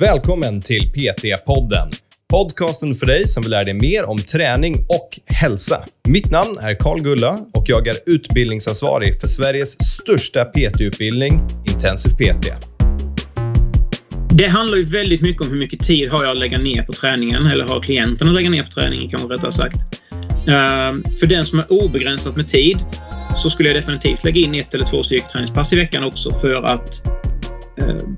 Välkommen till PT-podden. Podcasten för dig som vill lära dig mer om träning och hälsa. Mitt namn är Karl Gulla och jag är utbildningsansvarig för Sveriges största PT-utbildning, Intensiv PT. Det handlar ju väldigt mycket om hur mycket tid har jag att lägga ner på träningen, eller har klienten att lägga ner på träningen kanske rättare sagt. Ehm, för den som har obegränsat med tid så skulle jag definitivt lägga in ett eller två styrketräningspass i veckan också för att ehm,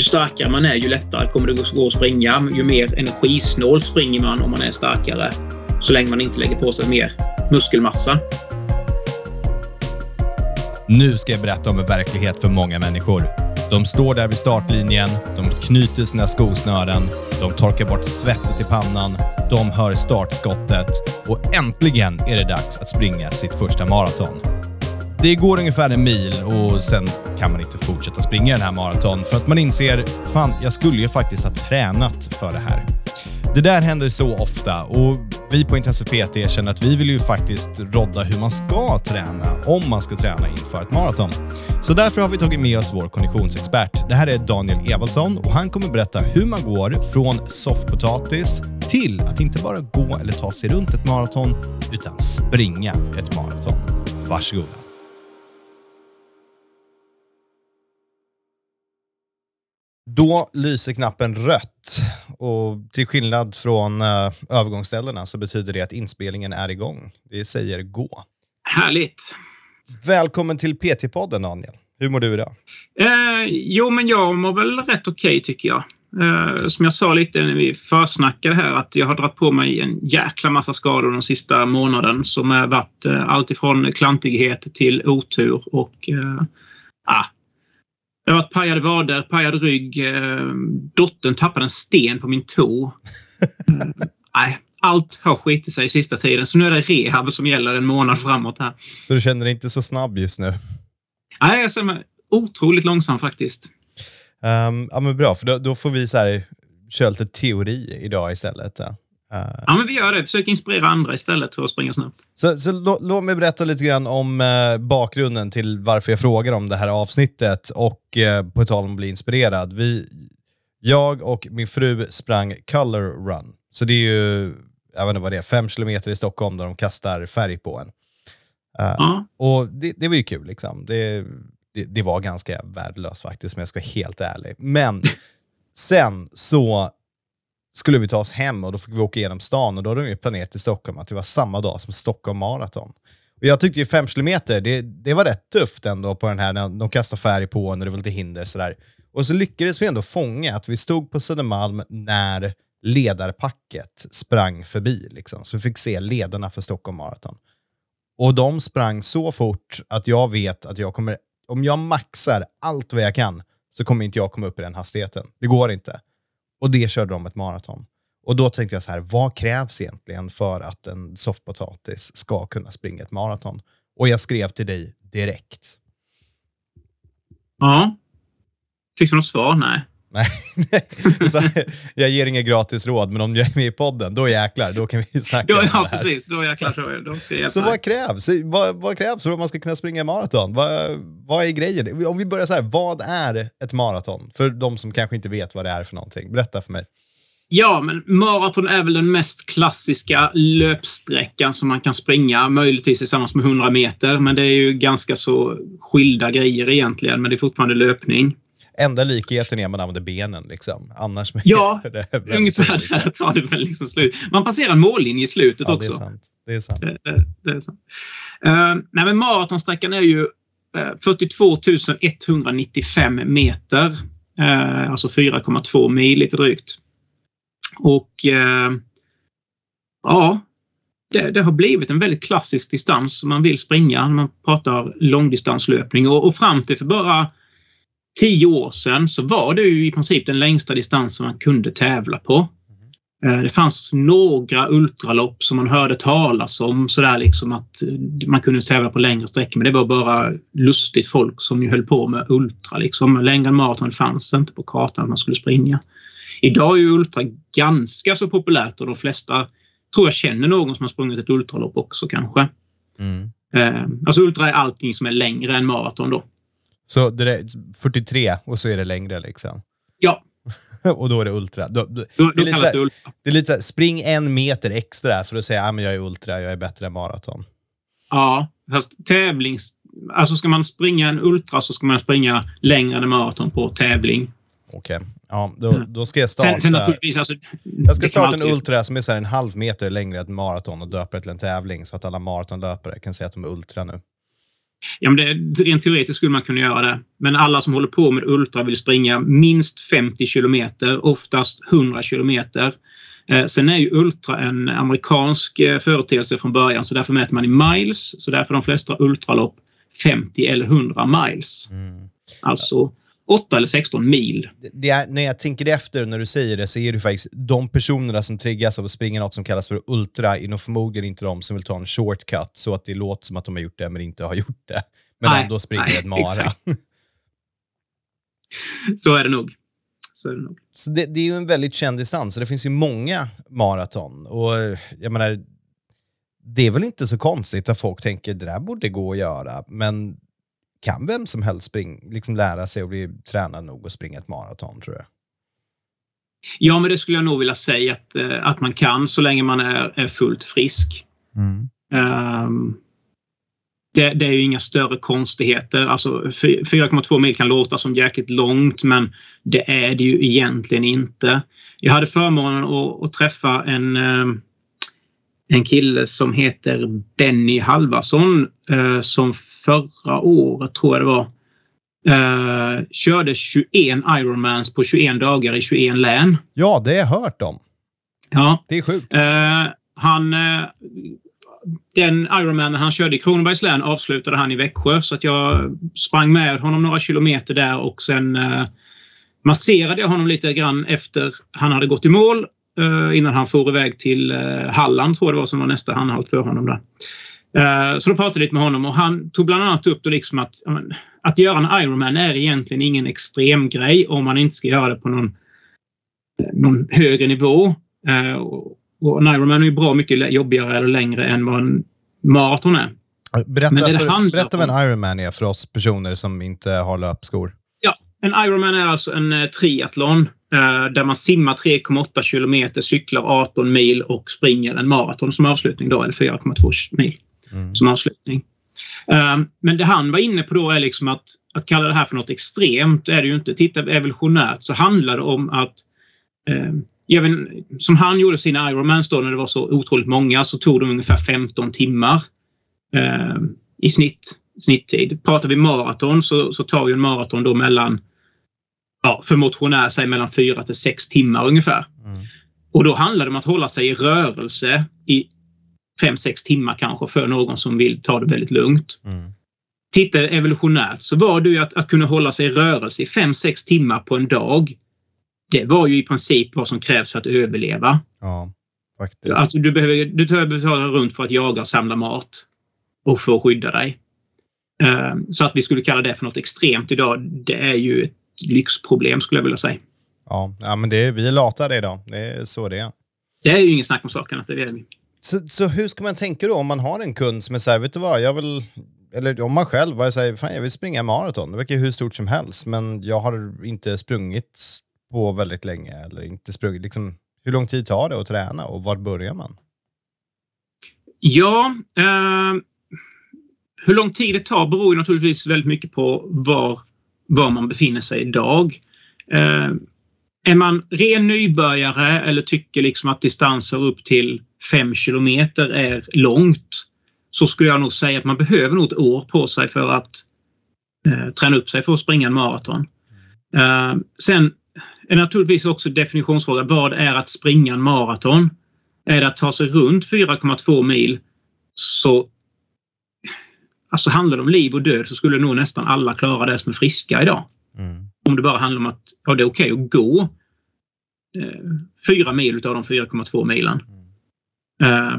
ju starkare man är, ju lättare kommer det gå att springa. Ju mer energisnål springer man om man är starkare. Så länge man inte lägger på sig mer muskelmassa. Nu ska jag berätta om en verklighet för många människor. De står där vid startlinjen, de knyter sina skosnören, de torkar bort svettet i pannan, de hör startskottet och äntligen är det dags att springa sitt första maraton. Det går ungefär en mil och sen kan man inte fortsätta springa den här maraton för att man inser, fan, jag skulle ju faktiskt ha tränat för det här. Det där händer så ofta och vi på Intensiv PT känner att vi vill ju faktiskt rodda hur man ska träna, om man ska träna inför ett maraton. Så därför har vi tagit med oss vår konditionsexpert. Det här är Daniel Evaldsson och han kommer berätta hur man går från soffpotatis till att inte bara gå eller ta sig runt ett maraton, utan springa ett maraton. Varsågoda. Då lyser knappen rött och till skillnad från uh, övergångsställena så betyder det att inspelningen är igång. Det säger gå. Härligt. Välkommen till PT-podden Daniel. Hur mår du idag? Eh, jo, men jag mår väl rätt okej okay, tycker jag. Eh, som jag sa lite när vi försnackade här att jag har dragit på mig en jäkla massa skador den sista månaden som har varit eh, allt ifrån klantighet till otur och eh, ah, det har varit pajade vader, pajad rygg. Eh, dottern tappade en sten på min tå. Nej, allt har skitit sig i sista tiden. Så nu är det rehab som gäller en månad framåt här. Så du känner dig inte så snabb just nu? Nej, jag känner mig otroligt långsam faktiskt. Um, ja, men bra, för då, då, får vi så här, köra lite teori idag istället. Ja. Uh, ja, men vi gör det. Försök inspirera andra istället för att springa snabbt. Så, så låt, låt mig berätta lite grann om uh, bakgrunden till varför jag frågar om det här avsnittet och uh, på tal om att bli inspirerad. Vi, jag och min fru sprang Color Run. Så det är ju, jag vet inte vad det är, fem kilometer i Stockholm där de kastar färg på en. Uh, och det, det, var ju kul liksom. Det, det, det, var ganska värdelöst faktiskt, om jag ska vara helt ärlig. Men sen så skulle vi ta oss hem och då fick vi åka igenom stan och då hade de ju planerat i Stockholm att det var samma dag som Stockholm Marathon. Och jag tyckte ju 5 kilometer, det, det var rätt tufft ändå på den här, när de kastade färg på och det var lite hinder sådär. Och så lyckades vi ändå fånga att vi stod på Södermalm när ledarpacket sprang förbi. Liksom. Så vi fick se ledarna för Stockholm Marathon. Och de sprang så fort att jag vet att jag kommer, om jag maxar allt vad jag kan, så kommer inte jag komma upp i den hastigheten. Det går inte. Och det körde de ett maraton. Och då tänkte jag så här, vad krävs egentligen för att en soffpotatis ska kunna springa ett maraton? Och jag skrev till dig direkt. Ja. Fick du något svar? Nej. Nej, så, jag ger inga gratis råd, men om jag är med i podden, då jäklar, då kan vi snacka om ja, det här. precis. Då jäklar så, då ska Så vad krävs? Vad, vad krävs för att man ska kunna springa maraton? Vad, vad är grejen? Om vi börjar så här, vad är ett maraton? För de som kanske inte vet vad det är för någonting. Berätta för mig. Ja, men maraton är väl den mest klassiska löpsträckan som man kan springa, möjligtvis tillsammans med 100 meter. Men det är ju ganska så skilda grejer egentligen, men det är fortfarande löpning. Enda likheten är att man använder benen. Liksom. Annars ja, ungefär där tar det väl liksom slut. Man passerar en mållinje i slutet ja, också. Det är sant. Det är sant. Det, det, det är sant. Uh, nej, men maratonsträckan är ju uh, 42 195 meter. Uh, alltså 4,2 mil lite drygt. Och ja, det, det, har blivit en väldigt klassisk distans som man vill springa när man pratar långdistanslöpning. Och, och fram till för bara tio år sedan så var det ju i princip den längsta distansen man kunde tävla på. Mm. Det fanns några ultralopp som man hörde talas om sådär liksom att man kunde tävla på längre sträckor men det var bara lustigt folk som ju höll på med ultra liksom. Längre än maraton fanns inte på kartan att man skulle springa. Idag är ju ultra ganska så populärt och de flesta tror jag känner någon som har sprungit ett ultralopp också kanske. Mm. Eh, alltså ultra är allting som är längre än maraton då. Så det är 43 och så är det längre liksom? Ja, och då är det ultra. Då, då, Då, det, är lite kallas så här, det ultra. det är lite så här, spring en meter extra för att säga att jag är ultra, jag är bättre än maraton. Ja, fast tävlings... Alltså ska man springa en ultra så ska man springa längre än maraton på tävling. Okej, ja, då, Mm. då ska jag starta. Sen, sen alltså, Jag ska starta en ultra som är så här en halv meter längre än ett maraton och döpa det till en tävling så att alla maratonlöpare kan säga att de är ultra nu. Ja, men det, rent teoretiskt skulle man kunna göra det. Men alla som håller på med ultra vill springa minst 50 kilometer, oftast 100 kilometer. Eh, sen är ju ultra en amerikansk eh, företeelse från början så därför mäter man i miles. Så därför är de flesta ultralopp 50 eller 100 miles. Alltså 8 eller 16 mil. Det- är, när jag tänker efter när du säger det så är det faktiskt de personerna som triggas av att springa något som kallas för ultra är nog förmodligen inte de som vill ta en shortcut så att det låter som att de har gjort det men inte har gjort det. Men Nej, ändå springer nej, ett mara. exakt. Så är det nog. Så är det nog. Så det, det är ju en väldigt känd distans, så det finns ju många maraton. Och jag menar, det är väl inte så konstigt att folk tänker det där borde gå att göra, men kan vem som helst spring, liksom lära sig och bli tränad nog att springa ett maraton tror jag? Ja, men det skulle jag nog vilja säga att, eh, att man kan så länge man är, är fullt frisk. Ehm, det, det är ju inga större konstigheter. Alltså, fy- 4,2 mil kan låta som jäkligt långt men det är det ju egentligen inte. Jag hade förmånen att, att träffa en, eh, en kille som heter Benny Halvarsson eh, som förra året, tror jag det var, eh, körde 21 Ironmans på 21 dagar i 21 län. Ja, det har jag hört om. Ja, Det är sjukt. Eh, han, den Ironman han körde i Kronobergs län avslutade han i Växjö så att jag sprang med honom några kilometer där och sen masserade jag honom lite grann efter han hade gått i mål innan han for iväg till eh, Halland tror jag det var som var nästa anhalt för honom där. Eh, så då pratade jag lite med honom och han tog bland annat upp då liksom att, ja, att göra en Ironman är egentligen ingen extrem grej om man inte ska göra det på någon, någon högre nivå. Eh, och, en Ironman är ju bra mycket jobbigare eller längre än vad en maraton är. Berätta, men det det för, handlar berätta vad en Ironman är för oss personer som inte har löpskor. En Ironman är alltså en eh, triathlon eh, där man simmar 3,8 kilometer, cyklar 18 mil och springer en maraton som avslutning då, eller 4,2 mil Mm. som avslutning. Eh, men det han var inne på då är liksom att, att kalla det här för något extremt är det ju inte. Titta evolutionärt så handlar det om att eh, vet, som han gjorde sina Ironmans då när det var så otroligt många så tog de ungefär 15 timmar eh, i snitt, snitttid. Pratar vi maraton så, så tar ju en maraton då mellan ja, för motionär säg mellan 4 till 6 timmar ungefär. Mm. Och då handlar det om att hålla sig i rörelse i 5-6 timmar kanske för någon som vill ta det väldigt lugnt. Mm. Tittar evolutionärt så var det ju att, att kunna hålla sig i rörelse i 5-6 timmar på en dag. Det var ju i princip vad som krävs för att överleva. Ja, faktiskt. Alltså, du behöver du behöver betala runt för att jaga och samla mat och få skydda dig. Eh, Så att vi skulle kalla det för något extremt idag, det är ju lyxproblem skulle jag vilja säga. Ja, ja men det är, vi är latade idag. Det är så det är. Det är ju ingen snack om saken att det är vi. Så, så hur ska man tänka då om man har en kund som är så här, vet du vad, jag vill, eller om man själv bara säger, fan jag vill springa maraton, det verkar hur stort som helst, men jag har inte sprungit på väldigt länge, eller inte sprungit, liksom, hur lång tid tar det att träna och var börjar man? Ja, eh, hur lång tid det tar beror ju naturligtvis väldigt mycket på var, var man befinner sig idag. Eh, är man ren nybörjare eller tycker liksom att distanser upp till 5 kilometer är långt så skulle jag nog säga att man behöver nog ett år på sig för att eh, träna upp sig för att springa en maraton. Eh, sen är det naturligtvis också definitionsfråga. Vad är att springa en maraton? Är det att ta sig runt 4,2 mil så alltså handlar det om liv och död så skulle nog nästan alla klara det som är friska idag. Mm. Om det bara handlar om att ja, det är okej att gå eh, fyra mil utav de 4,2 milen. Eh,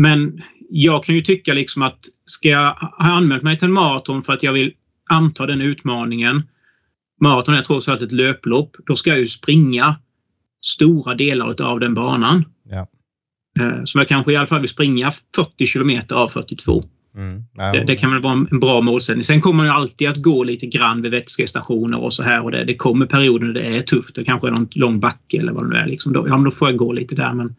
men jag kan ju tycka liksom att ska jag ha anmält mig till en maraton för att jag vill anta den utmaningen. Maraton är trots allt ett löplopp. Då ska jag ju springa stora delar av den banan. Ja. Eh, som jag kanske i alla fall vill springa 40 kilometer av 42. Mm. Det, det, kan väl vara en bra målsättning. Sen kommer man ju alltid att gå lite grann vid vätskestationer och så här. Och det, det kommer perioder när det är tufft. Det kanske är någon lång backe eller vad det nu är. Liksom då, ja, men då får jag gå lite där. Men,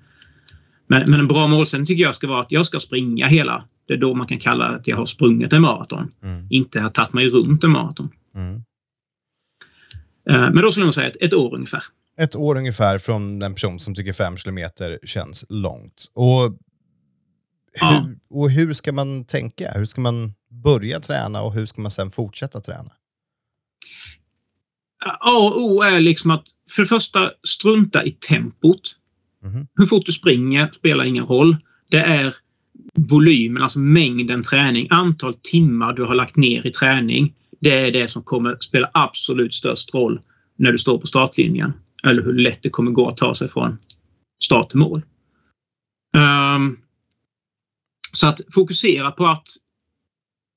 men, men en bra målsättning tycker jag ska vara att jag ska springa hela. Det är då man kan kalla att jag har sprungit en maraton. Mm. Inte har tagit mig runt en maraton. Mm. Eh, Men då skulle jag säga ett, ett år ungefär. Ett år ungefär från en person som tycker fem kilometer känns långt. Och Ja. hur, och hur ska man tänka? Hur ska man börja träna och hur ska man sen fortsätta träna? A och O är liksom att för det första strunta i tempot. Mhm. Hur fort du springer spelar ingen roll. Det är volymen, alltså mängden träning, antal timmar du har lagt ner i träning. Det är det som kommer spela absolut störst roll när du står på startlinjen. Eller hur lätt det kommer gå att ta sig från start till mål. Ehm, så att fokusera på att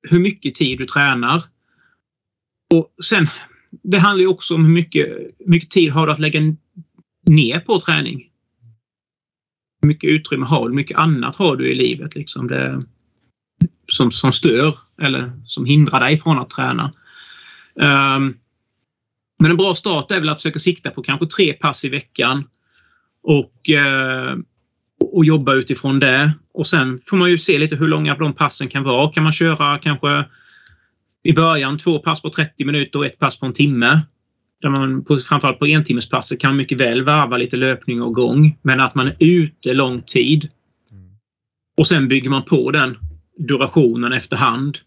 hur mycket tid du tränar. Och sen, det handlar ju också om hur mycket, hur mycket tid har du att lägga ner på träning. Hur mycket utrymme har du? Hur mycket annat har du i livet liksom det, som, som stör eller som hindrar dig från att träna? Um, men en bra start är väl att försöka sikta på kanske tre pass i veckan och, eh, och jobba utifrån det. Och sen får man ju se lite hur långa de passen kan vara. Kan man köra kanske i början två pass på 30 minuter och ett pass på en timme. Där man på, framförallt på entimmespasset kan man mycket väl varva lite löpning och gång. Men att man är ute lång tid. Och sen bygger man på den durationen efterhand.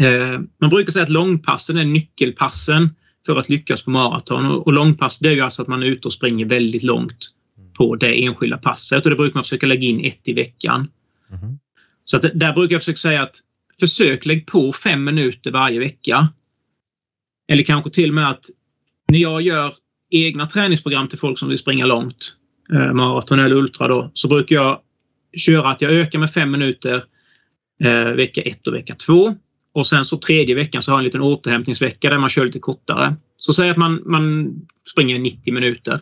Eh, man brukar säga att långpassen är nyckelpassen för att lyckas på maraton. Och, och långpass det är ju alltså att man är ute och springer väldigt långt på det enskilda passet. Och det brukar man försöka lägga in ett i veckan. Mhm. Så att där brukar jag försöka säga att försök lägg på fem minuter varje vecka. Eller kanske till och med att när jag gör egna träningsprogram till folk som vill springa långt, eh, maraton eller ultra då, så brukar jag köra att jag ökar med fem minuter eh, vecka ett och vecka två. Och sen så tredje veckan så har jag en liten återhämtningsvecka där man kör lite kortare. Så säg att man, man springer 90 minuter.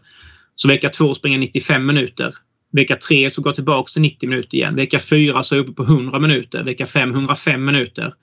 Så vecka två springer 95 minuter. Vecka tre så går jag tillbaka till 90 minuter igen. Vecka fyra så är jag uppe på 100 minuter. Vecka fem 105 minuter.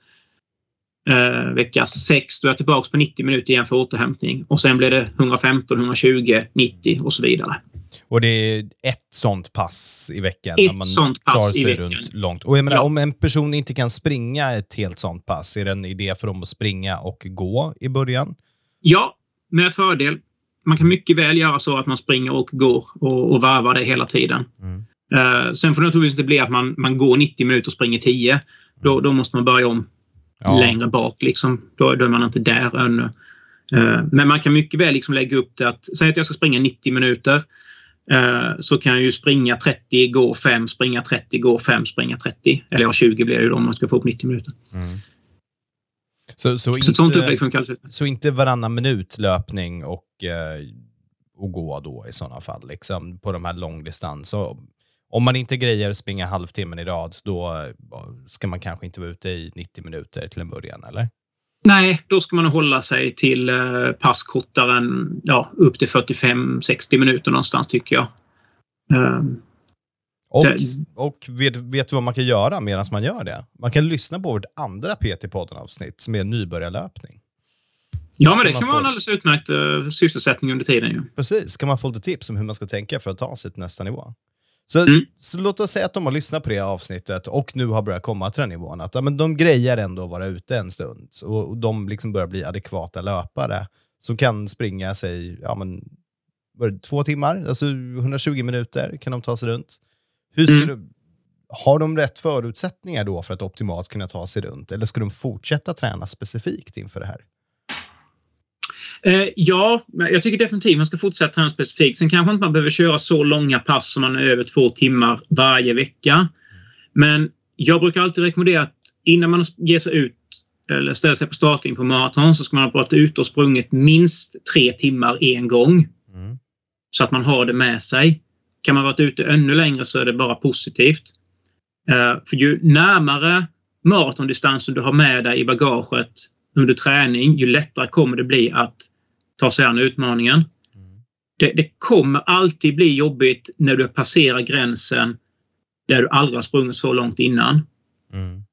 Eh, vecka sex då är jag tillbaka på 90 minuter igen för återhämtning. Och sen blir det 115, 120, 90 och så vidare. Och det är ett sånt pass i veckan? Ett när man sånt pass i veckan. runt långt. Och menar, Ja. om en person inte kan springa ett helt sånt pass, är det en idé för dem att springa och gå i början? Ja, med fördel. Man kan mycket väl göra så att man springer och går och, och varvar det hela tiden. Mm. Eh, sen får det naturligtvis inte bli att man, man går 90 minuter och springer 10. Då, då måste man börja om Ja. längre bak. Liksom. Då, då är man inte där ännu. Eh, men man kan mycket väl liksom lägga upp det att säg att jag ska springa 90 minuter. eh, så kan jag ju springa 30, gå 5, springa 30, gå 5, springa 30. Eller ja, 20 blir det ju då om man ska få upp 90 minuter. Mm. Så, så, Så inte, utmärkt. så inte varannan minut löpning och, eh, och gå då i sådana fall, liksom, på de här långdistans. Om man inte grejer springa halvtimmen i rad, då eh, ska man kanske inte vara ute i 90 minuter till en början, eller? Nej, då ska man hålla sig till eh, pass kortare än ja, upp till 45-60 minuter någonstans tycker jag. Eh, Och, och vet, vet du vad man kan göra medan man gör det? Man kan lyssna på vårt andra PT-podden-avsnitt som är nybörjarlöpning. ja, men det kan få- vara en alldeles utmärkt eh, sysselsättning under tiden. Ju. Precis, kan man få lite tips om hur man ska tänka för att ta sig till nästa nivå. Så, Mm. så låt oss säga att de har lyssnat på det avsnittet och nu har börjat komma till den nivån. Att ja, men de grejer ändå att vara ute en stund och, och de liksom börjar bli adekvata löpare som kan springa sig ja, men, två timmar, alltså 120 minuter kan de ta sig runt. Hur ska Mm. du, har de rätt förutsättningar då för att optimalt kunna ta sig runt eller ska de fortsätta träna specifikt inför det här? Eh, ja, jag tycker definitivt man ska fortsätta träna specifikt. Sen kanske inte man behöver köra så långa pass som man är över två timmar varje vecka. Men jag brukar alltid rekommendera att innan man ger sig ut eller ställer sig på startlinjen på maraton så ska man ha varit ute och sprungit minst tre timmar en gång. Mm. så att man har det med sig. Kan man varit ute ännu längre så är det bara positivt. Eh, för ju närmare maratondistansen du har med dig i bagaget under träning, ju lättare kommer det bli att ta sig an utmaningen. Mm. Det, det kommer alltid bli jobbigt när du passerar gränsen där du aldrig har sprungit så långt innan. Mm.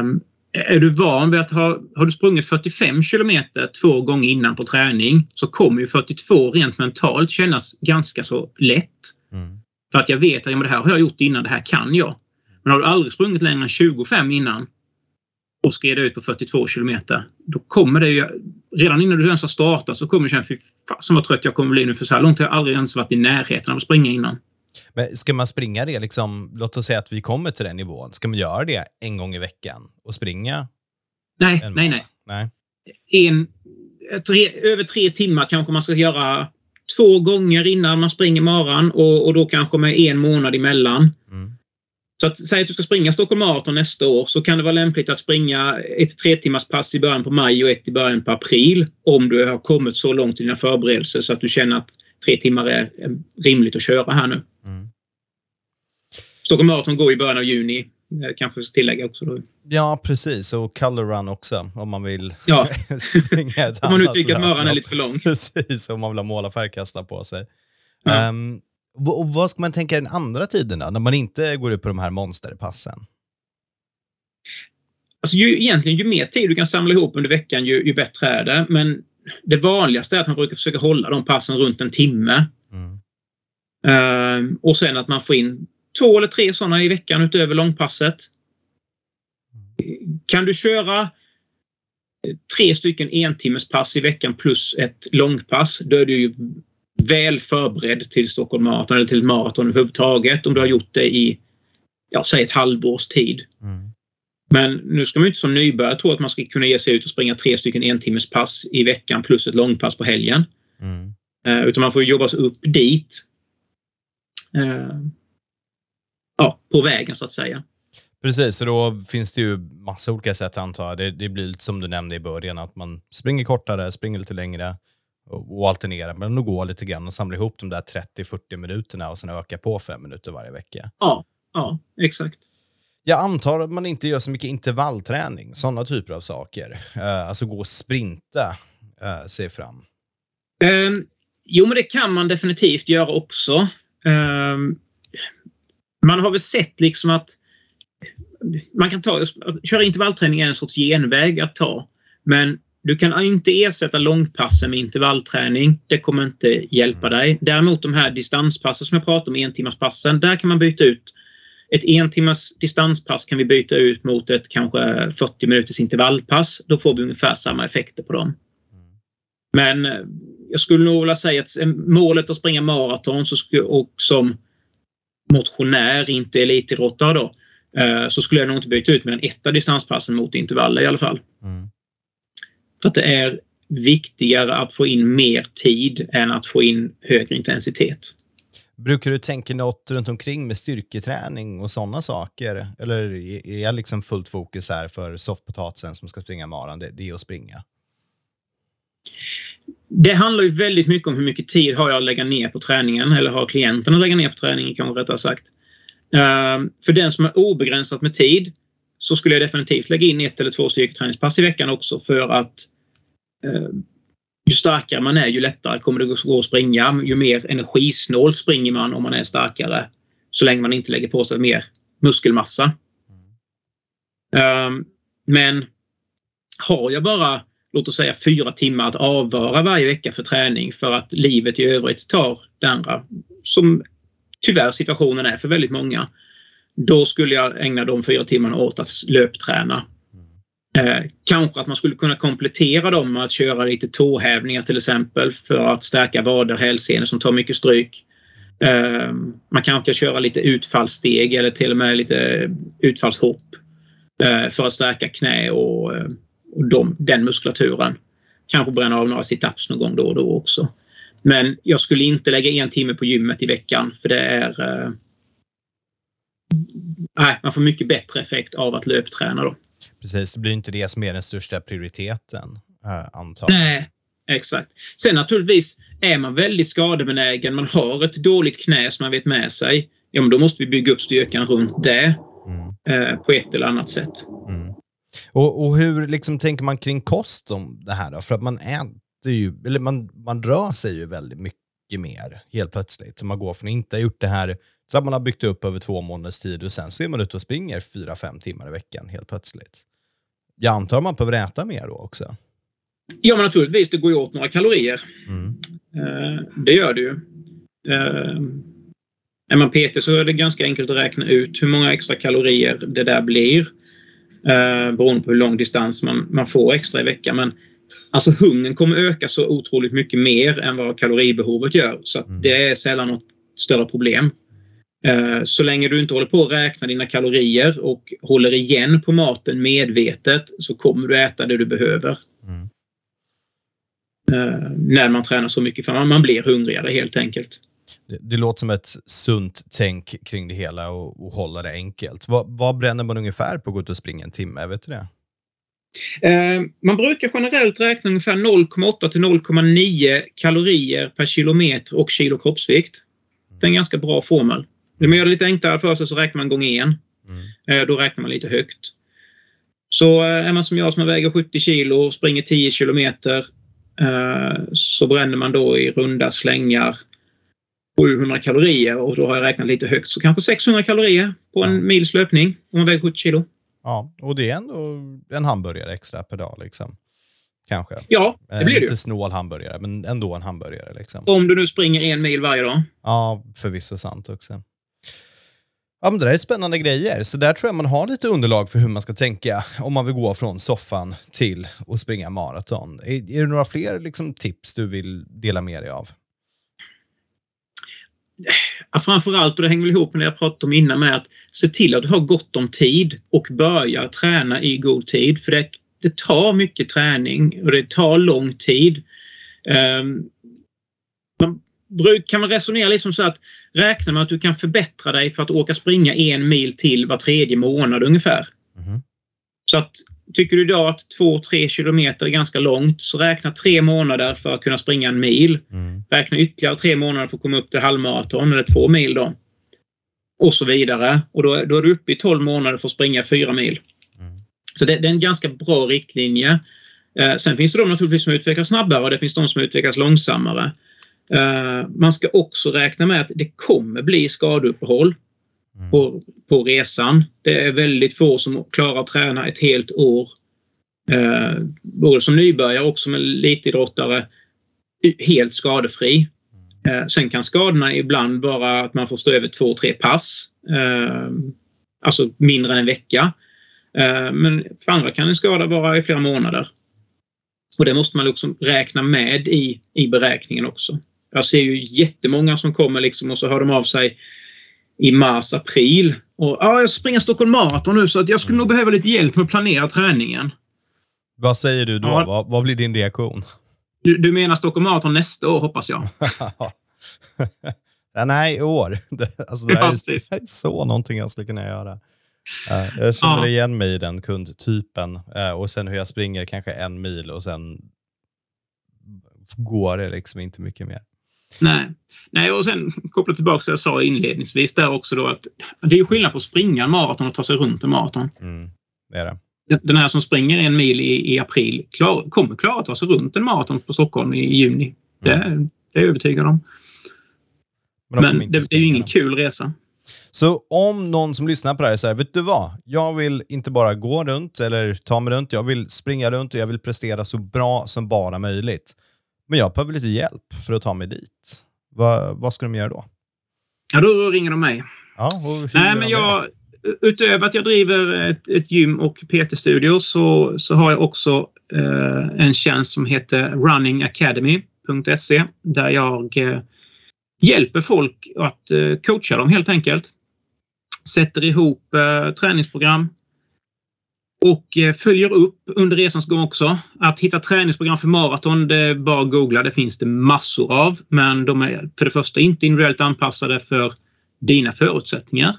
Um, är du van vid att ha, har du sprungit 45 kilometer två gånger innan på träning så kommer ju 42 rent mentalt kännas ganska så lätt. Mm. För att jag vet att ja, det här har jag gjort innan, det här kan jag. Men har du aldrig sprungit längre än 25 innan och skred ut på 42 kilometer, då kommer det ju... Redan innan du ens har startat så kommer du känna fy fasen vad trött jag kommer bli nu för så här långt har jag aldrig ens varit i närheten av att springa innan. Men ska man springa det, liksom, låt oss säga att vi kommer till den nivån, ska man göra det en gång i veckan och springa? Nej, nej, nej. nej. En, tre, över tre timmar kanske man ska göra två gånger innan man springer maran och, och då kanske med en månad emellan. Mm. Så att, säg att du ska springa Stockholm Marathon nästa år så kan det vara lämpligt att springa ett tre timmars pass i början på maj och ett i början på april. Om du har kommit så långt i dina förberedelser så att du känner att tre timmar är rimligt att köra här nu. Mm. Stockholm Marathon går i början av juni. Kanske ska tillägga också. Då. Ja, precis. Och Color Run också, om man vill ja. springa ett Om man nu tycker att Möran är lite för lång. Precis, om man vill ha målarfärg kasta på sig. Ja. Um, och vad ska man tänka den andra tiden då, när man inte går ut på de här monsterpassen? Alltså ju, egentligen, ju mer tid du kan samla ihop under veckan, ju, ju bättre är det. Men det vanligaste är att man brukar försöka hålla de passen runt en timme. Mm. Uh, och sen att man får in två eller tre sådana i veckan utöver långpasset. Kan du köra tre stycken entimmespass i veckan plus ett långpass, då är du ju väl förberedd till Stockholm Marathon eller till ett maraton överhuvudtaget om du har gjort det i, ja, säg ett halvårs tid. Mm. Men nu ska man inte som nybörjare tro att man ska kunna ge sig ut och springa tre stycken entimmespass i veckan plus ett långpass på helgen. Mm. Uh, utan man får jobba sig upp dit. Uh, ja, på vägen så att säga. Precis, så då finns det ju massa olika sätt antar jag. Det, det blir lite som du nämnde i början, att man springer kortare, springer lite längre och, och alternerar, men att gå lite grann och samla ihop de där 30-40 minuterna och sen öka på fem minuter varje vecka. Ja, ja exakt. Jag antar att man inte gör så mycket intervallträning, sådana typer av saker. Uh, alltså gå och sprinta uh, sig fram. Um, jo, men det kan man definitivt göra också. Um, man har väl sett liksom att man kan ta, köra intervallträning är en sorts genväg att ta. Men du kan inte ersätta långpassen med intervallträning. Det kommer inte hjälpa dig. Däremot de här distanspassen som jag pratade om, entimmarspassen, där kan man byta ut ett en timmars distanspass kan vi byta ut mot ett kanske 40 minuters intervallpass. Då får vi ungefär samma effekter på dem. Men eh, jag skulle nog vilja säga att målet att springa maraton och som motionär, inte elitidrottare då, eh, så skulle jag nog inte byta ut mer än ett av distanspassen mot intervaller i alla fall. Mm. För att det är viktigare att få in mer tid än att få in högre intensitet. Brukar du tänka något runt omkring med styrketräning och sådana saker? Eller är jag liksom fullt fokus här för soffpotatisen som ska springa maran, det, det är att springa? Det handlar ju väldigt mycket om hur mycket tid har jag att lägga ner på träningen eller har klienten att lägga ner på träningen kanske rättare sagt. Ehm, för den som har obegränsat med tid så skulle jag definitivt lägga in ett eller två styrketräningspass i veckan också för att ehm, ju starkare man är ju lättare kommer det gå att springa. Ju mer energisnålt springer man om man är starkare. Så länge man inte lägger på sig mer muskelmassa. Um, men har jag bara låt oss säga fyra timmar att avvara varje vecka för träning för att livet i övrigt tar det andra. Som tyvärr situationen är för väldigt många. Då skulle jag ägna de fyra timmarna åt att löpträna. Eh, kanske att man skulle kunna komplettera dem med att köra lite tåhävningar till exempel för att stärka vader, hälsenor som tar mycket stryk. Eh, man kanske kan köra lite utfallssteg eller till och med lite utfallshopp eh, för att stärka knä och eh, och de, den muskulaturen. Kanske bränna av några situps någon gång då och då också. Men jag skulle inte lägga en timme på gymmet i veckan för det är... Eh, nej, man får mycket bättre effekt av att löpträna då. Precis, det blir inte det som är den största prioriteten, äh, antar Nej, exakt. Sen naturligtvis, är man väldigt skadebenägen, man har ett dåligt knä som man vet med sig, ja men då måste vi bygga upp styrkan runt det mm. eh, på ett eller annat sätt. Mm. Och, och hur liksom tänker man kring kost om det här då? För att man äter ju, eller man, man rör sig ju väldigt mycket mycket mer helt plötsligt. Så man går från att inte ha gjort det här så att man har byggt upp över två månaders tid och sen så är man ute och springer fyra, fem timmar i veckan helt plötsligt. Jag antar att man behöver äta mer då också? Ja, men naturligtvis. Det går ju åt några kalorier. Mm. Uh, det gör det ju. Är man PT så är det ganska enkelt att räkna ut hur många extra kalorier det där blir. Uh, beroende på hur lång distans man, man får extra i veckan. Men alltså hungern kommer öka så otroligt mycket mer än vad kaloribehovet gör. Så mm. det är sällan något större problem. Uh, så länge du inte håller på att räkna dina kalorier och håller igen på maten medvetet så kommer du äta det du behöver. Mm. Uh, när man tränar så mycket för man blir hungrigare helt enkelt. Det, det, låter som ett sunt tänk kring det hela och, och hålla det enkelt. Vad, vad bränner man ungefär på att gå ut och springa en timme? Vet du det? Eh, man brukar generellt räkna ungefär 0,8 till 0,9 kalorier per kilometer och kilo kroppsvikt. Det är en ganska bra formel. Vill man göra det lite enklare för sig så räknar man gånger en. Mm. Eh, då räknar man lite högt. Så eh, är man som jag som väger 70 kilo och springer 10 kilometer så bränner man då i runda slängar 700 kalorier och då har jag räknat lite högt så kanske 600 kalorier på en mils löpning om man väger 70 kilo. Ja, och det är ändå en hamburgare extra per dag. Liksom. Kanske. Ja, det blir det Lite snål hamburgare, men ändå en hamburgare. Liksom. Om du nu springer en mil varje dag. Ja, förvisso sant också. Ja, men det där är spännande grejer. Så där tror jag man har lite underlag för hur man ska tänka om man vill gå från soffan till att springa maraton. Är, är det några fler liksom, tips du vill dela med dig av? Framförallt, och det hänger väl ihop med det jag pratade om innan, med att se till att du har gott om tid och börja träna i god tid. För det, det tar mycket träning och det tar lång tid. Um, man kan man resonera liksom så att räkna med att du kan förbättra dig för att åka springa en mil till var tredje månad ungefär. Mm. Så att Tycker du idag att 2-3 kilometer är ganska långt så räkna tre månader för att kunna springa en mil. Mm. Räkna ytterligare tre månader för att komma upp till halvmaraton eller två mil då. Och så vidare. Och då, då är du uppe i 12 månader för att springa fyra mil. Mm. Så det, det, är en ganska bra riktlinje. Eh, sen finns det de naturligtvis som utvecklas snabbare och det finns de som utvecklas långsammare. Eh, man ska också räkna med att det kommer bli skadeuppehåll mm. på, på resan. Det är väldigt få som klarar att träna ett helt år. Eh, både som nybörjare och som elitidrottare helt skadefri. Eh, sen kan skadorna ibland vara att man får stå över två, tre pass. Eh, alltså mindre än en vecka. Eh, men för andra kan en skada vara i flera månader. Och det måste man liksom räkna med i, i beräkningen också. Jag ser ju jättemånga som kommer liksom och så hör de av sig i mars, april. Och, ja, jag springer Stockholm Marathon nu så att jag skulle nog behöva lite hjälp med att planera träningen. Vad säger du då? Ja. Vad, vad, blir din reaktion? Du, du menar Stockholm Marathon nästa år, hoppas jag? ja, nej, i år. Alltså, det, här är, det är så någonting jag skulle kunna göra. Jag känner ja. igen mig i den kundtypen. Uh, och sen hur jag springer kanske en mil och sen går det liksom inte mycket mer. Nej. Nej, och sen kopplat tillbaka till det jag sa inledningsvis där också då att det är skillnad på att springa en maraton och ta sig runt en maraton. Mm, det är det. Den här som springer en mil i, i april klar, kommer klara att ta sig runt en maraton på Stockholm i, juni. Mm. Det, det är jag övertygad om. Men, Men det, det är ju ingen kul resa. Så om någon som lyssnar på det här säger, vet du vad? Jag vill inte bara gå runt eller ta mig runt, jag vill springa runt och jag vill prestera så bra som bara möjligt. Men jag behöver lite hjälp för att ta mig dit. Va, vad ska de göra då? Ja, då ringer de mig. Ja, Nej, men jag, utöver att jag driver ett, ett gym och PT-studio så, så har jag också eh, en tjänst som heter runningacademy.se där jag eh, hjälper folk att eh, coacha dem helt enkelt. Sätter ihop eh, träningsprogram, och eh, följer upp under resans gång också. Att hitta träningsprogram för maraton, det är bara att googla. Det finns det massor av. Men de är för det första inte individuellt anpassade för dina förutsättningar.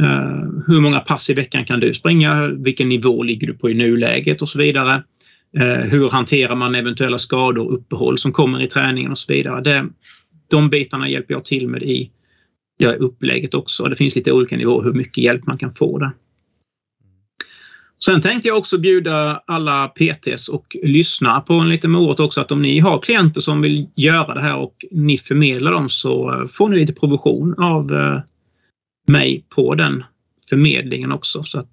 Eh, hur många pass i veckan kan du springa? Vilken nivå ligger du på i nuläget och så vidare. Eh, hur hanterar man eventuella skador och uppehåll som kommer i träningen och så vidare. Det, de bitarna hjälper jag till med i det upplägget också. Det finns lite olika nivåer hur mycket hjälp man kan få där. Sen tänkte jag också bjuda alla PTs och lyssna på en liten morot också att om ni har klienter som vill göra det här och ni förmedlar dem så får ni lite provision av eh, mig på den förmedlingen också. Så att,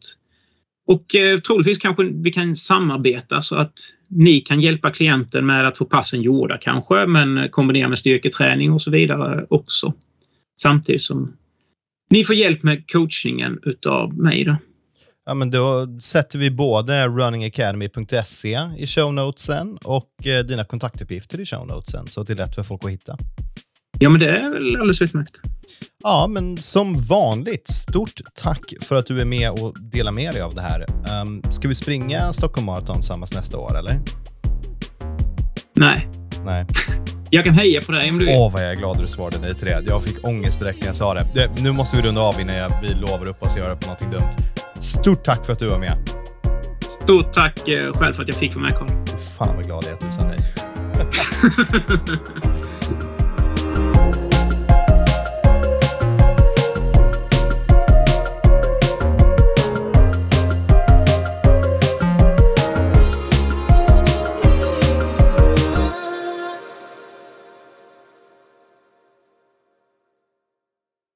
och eh, troligtvis kanske vi kan samarbeta så att ni kan hjälpa klienten med att få passen gjorda kanske, men kombinera med styrketräning och så vidare också. Samtidigt som ni får hjälp med coachningen utav mig. Då. Ja, men då sätter vi både runningacademy.se i show notesen och eh, dina kontaktuppgifter i show notesen så att det är lätt för folk att hitta. Ja, men det är väl alldeles utmärkt. Ja, men som vanligt, stort tack för att du är med och delar med dig av det här. Um, ska vi springa Stockholm Marathon tillsammans nästa år, eller? Nej. Nej. Jag kan heja på dig om du vill. Åh, vad jag är glad du svarade nej till det. Jag fick ångest direkt när jag sa det. det nu måste vi runda av innan jag, vi lovar upp oss att göra på någonting dumt. Stort tack för att du var med. Stort tack eh, själv för att jag fick vara med, Carl. Fan vad glad jag är att du sa nej.